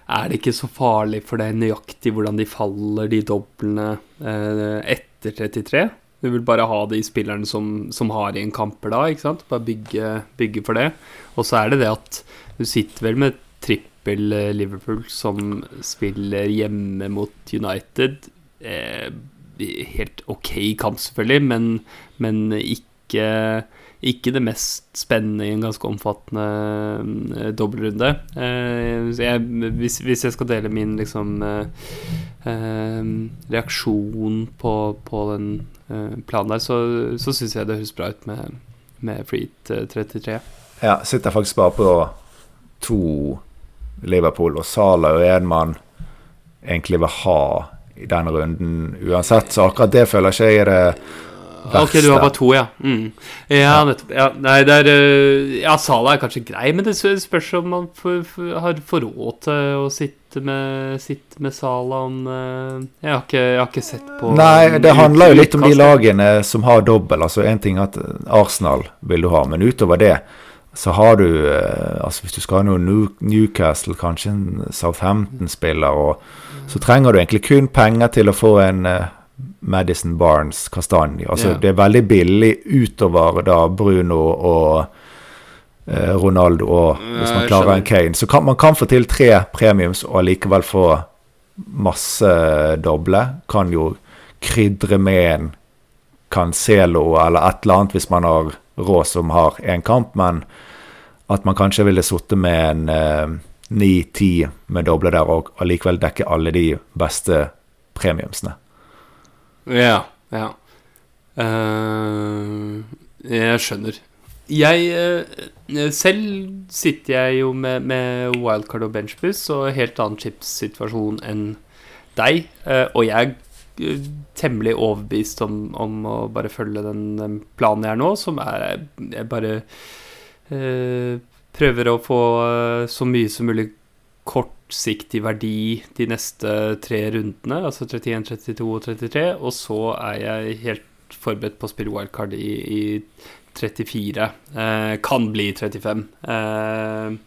Speaker 1: er det ikke så farlig for deg nøyaktig hvordan de faller, de doblene, eh, etter 33. Du vil bare ha de spillerne som, som har igjen kamper da, ikke sant? Bare bygge, bygge for det. Og så er det det at du sitter vel med tripp f.eks. Liverpool, som spiller hjemme mot United. Eh, helt ok kamp, selvfølgelig, men, men ikke, ikke, det mest spennende i en ganske omfattende eh, dobbeltrunde. Eh, hvis, hvis, jeg skal dele min liksom eh, eh reaksjon på, på den eh, planen der, så, så syns jeg det høres bra ut med, med Freet 33.
Speaker 2: Ja, sitter faktisk bare på to Liverpool. Og Sala er en man egentlig vil ha i denne runden uansett. Så akkurat det føler ikke jeg er det verste.
Speaker 1: Ok, du har bare to, ja. Mm. Ja, nettopp. Ja, nei, det er eh, Ja, Sala er kanskje grei, men det spørs om man har for råd til å sitte med, sitte med Sala om eh, jeg har, ikke, jeg har ikke sett på
Speaker 2: Nei, det handler jo litt om de lagene som har dobbel. Altså én ting at Arsenal vil du ha, men utover det så har du eh, altså Hvis du skal ha noe Newcastle, kanskje en Southampton-spiller, og så trenger du egentlig kun penger til å få en eh, Madison Barnes Kastanje. Altså,
Speaker 1: Ja.
Speaker 2: Det er veldig billig utover da Bruno og eh, Ronaldo, og hvis man klarer en Kane. Så kan man kan få til tre premiums og allikevel få masse doble. Kan jo krydre med en Cancelo eller et eller annet hvis man har råd som har én kamp, men at man kanskje ville sittet med en eh, ni-ti med doble der og allikevel dekke alle de beste premiumsene.
Speaker 1: Ja, ja. Uh, jeg skjønner. Jeg uh, Selv sitter jeg jo med, med wildcard og benchbus og helt annen chipssituasjon enn deg. uh, og jeg eh, temmelig overbevist om, om å bare følge den, planen jeg er nå, som er Jeg bare eh, prøver å få eh, så mye som mulig kortsiktig verdi de neste tre rundene, altså 31, 32 og 33, og så er jeg helt forberedt på å spille wildcard i, i 34. Eh, kan bli 35. Eh,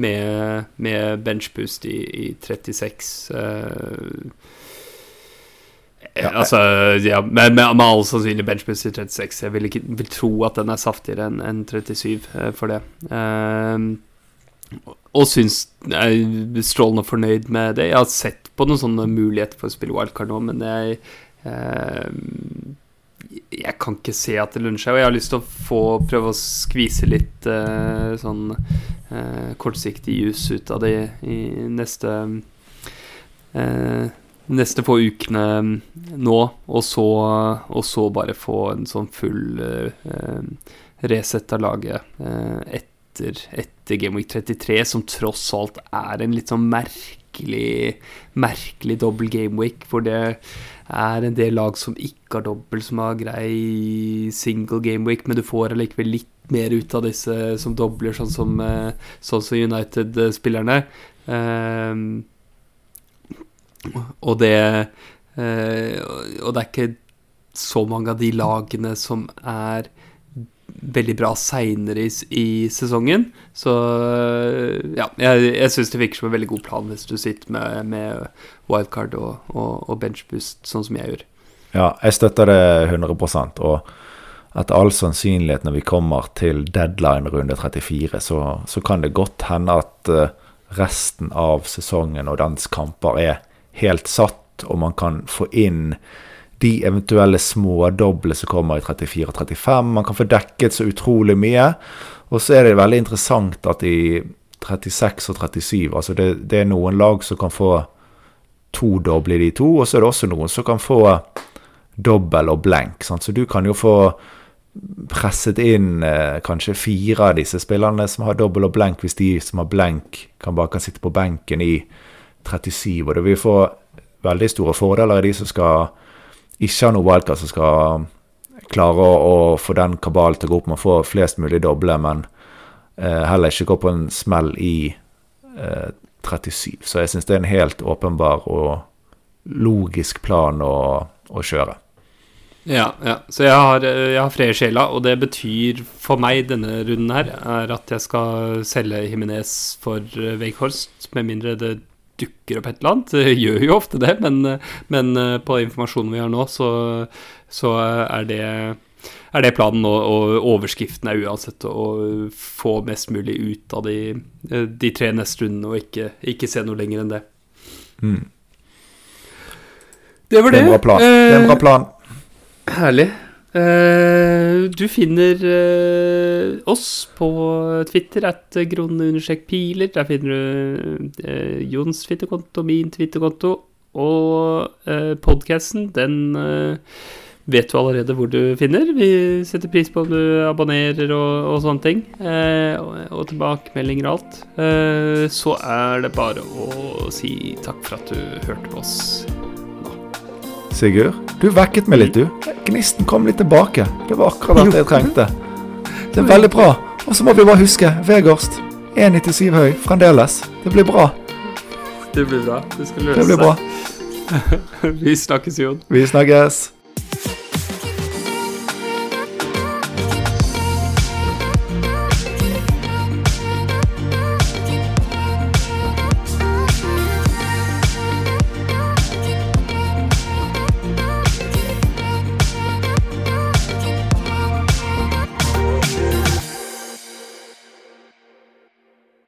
Speaker 1: med, med benchboost i, i 36. Eh, Altså, ja, med, med, med all sannsynlig benchboost i 36. Jeg vil, ikke, vil tro at den er saftigere enn en 37 eh, for det. Uh, og syns jeg er strålende fornøyd med det. Jeg har sett på noen sånne muligheter for å spille wildcard nå, men jeg uh, Jeg kan ikke se at det lønner seg. Og jeg har lyst til å få prøve å skvise litt uh, sånn uh, kortsiktig jus ut av det i neste eh, Neste få ukene nå, og så, og så bare få en sånn full eh, reset av laget eh, etter, etter Game Week 33, som tross alt er en litt sånn merkelig merkelig dobbel Game Week, for det er en del lag som ikke har dobbel, som har grei single Game Week, men du får allikevel litt mer ut av disse som dobler, sånn som, eh, sånn som United-spillerne. Eh, og det eh, Og det er ikke så mange av de lagene som er veldig bra seinere i, i sesongen. Så eh, ja, jeg, jeg syns det virker som en veldig god plan hvis du sitter med, med wildcard og, og, og benchboost, sånn som jeg gjør.
Speaker 2: Ja, jeg støtter det 100 og etter all sannsynlighet når vi kommer til deadline runde 34, så, så kan det godt hende at eh, resten av sesongen og dens kamper er helt satt, og man kan få inn de eventuelle smådoble som kommer i 34 og 35. Man kan få dekket så utrolig mye. Og så er det veldig interessant at i 36 og 37 altså det, det er noen lag som kan få to doble i de to, og så er det også noen som kan få dobbel og blenk. Sant? Så du kan jo få presset inn eh, kanskje fire av disse spillerne som har dobbel og blenk, hvis de som har blenk, kan bare kan sitte på benken i 37. Og det vil få veldig store fordeler i de som skal ikke ha noe wildcard, som skal klare å, få den kabalen til å gå opp med å få flest mulig doble, men eh, heller ikke gå på en smell i eh, 37. Så jeg syns det er en helt åpenbar og logisk plan å, å kjøre.
Speaker 1: Ja, ja. Så jeg har, eh, jeg har fred i sjela, og det betyr for meg denne runden her er at jeg skal selge Himinez for Wakehorst, med mindre det dukker opp et eller annet. Det gjør jo ofte det, men, eh, men eh, på informasjonen vi har nå, så, så er det er det planen, og, og overskriften er uansett å få mest mulig ut av de, eh, de tre neste rundene, og ikke, ikke se noe lenger enn det.
Speaker 2: Mm.
Speaker 1: Det var
Speaker 2: Det
Speaker 1: det.
Speaker 2: er en bra plan. Det er en bra
Speaker 1: Eh,
Speaker 2: plan.
Speaker 1: Herlig. Eh, du finner eh, oss på Twitter at grone-piler. Der finner du uh, Jons twitterkonto, min twitterkonto. Og uh, podkasten, den eh, vet du allerede hvor du finner. Vi setter pris på om du abonnerer og, og sånne ting. Eh, og tilbakemeldinger og alt. Eh, så er det bare å si takk for at du hørte på oss.
Speaker 2: Sigurd, du vekket meg litt, du. Gnisten kom litt tilbake. Det var akkurat det jeg trengte. Det er veldig bra. Og så må vi bare huske Vegårst. 1,97 høy fremdeles. Det blir bra.
Speaker 1: Det blir bra. Det skal løse
Speaker 2: blir bra.
Speaker 1: seg. Vi snakkes, Jon.
Speaker 2: Vi snakkes.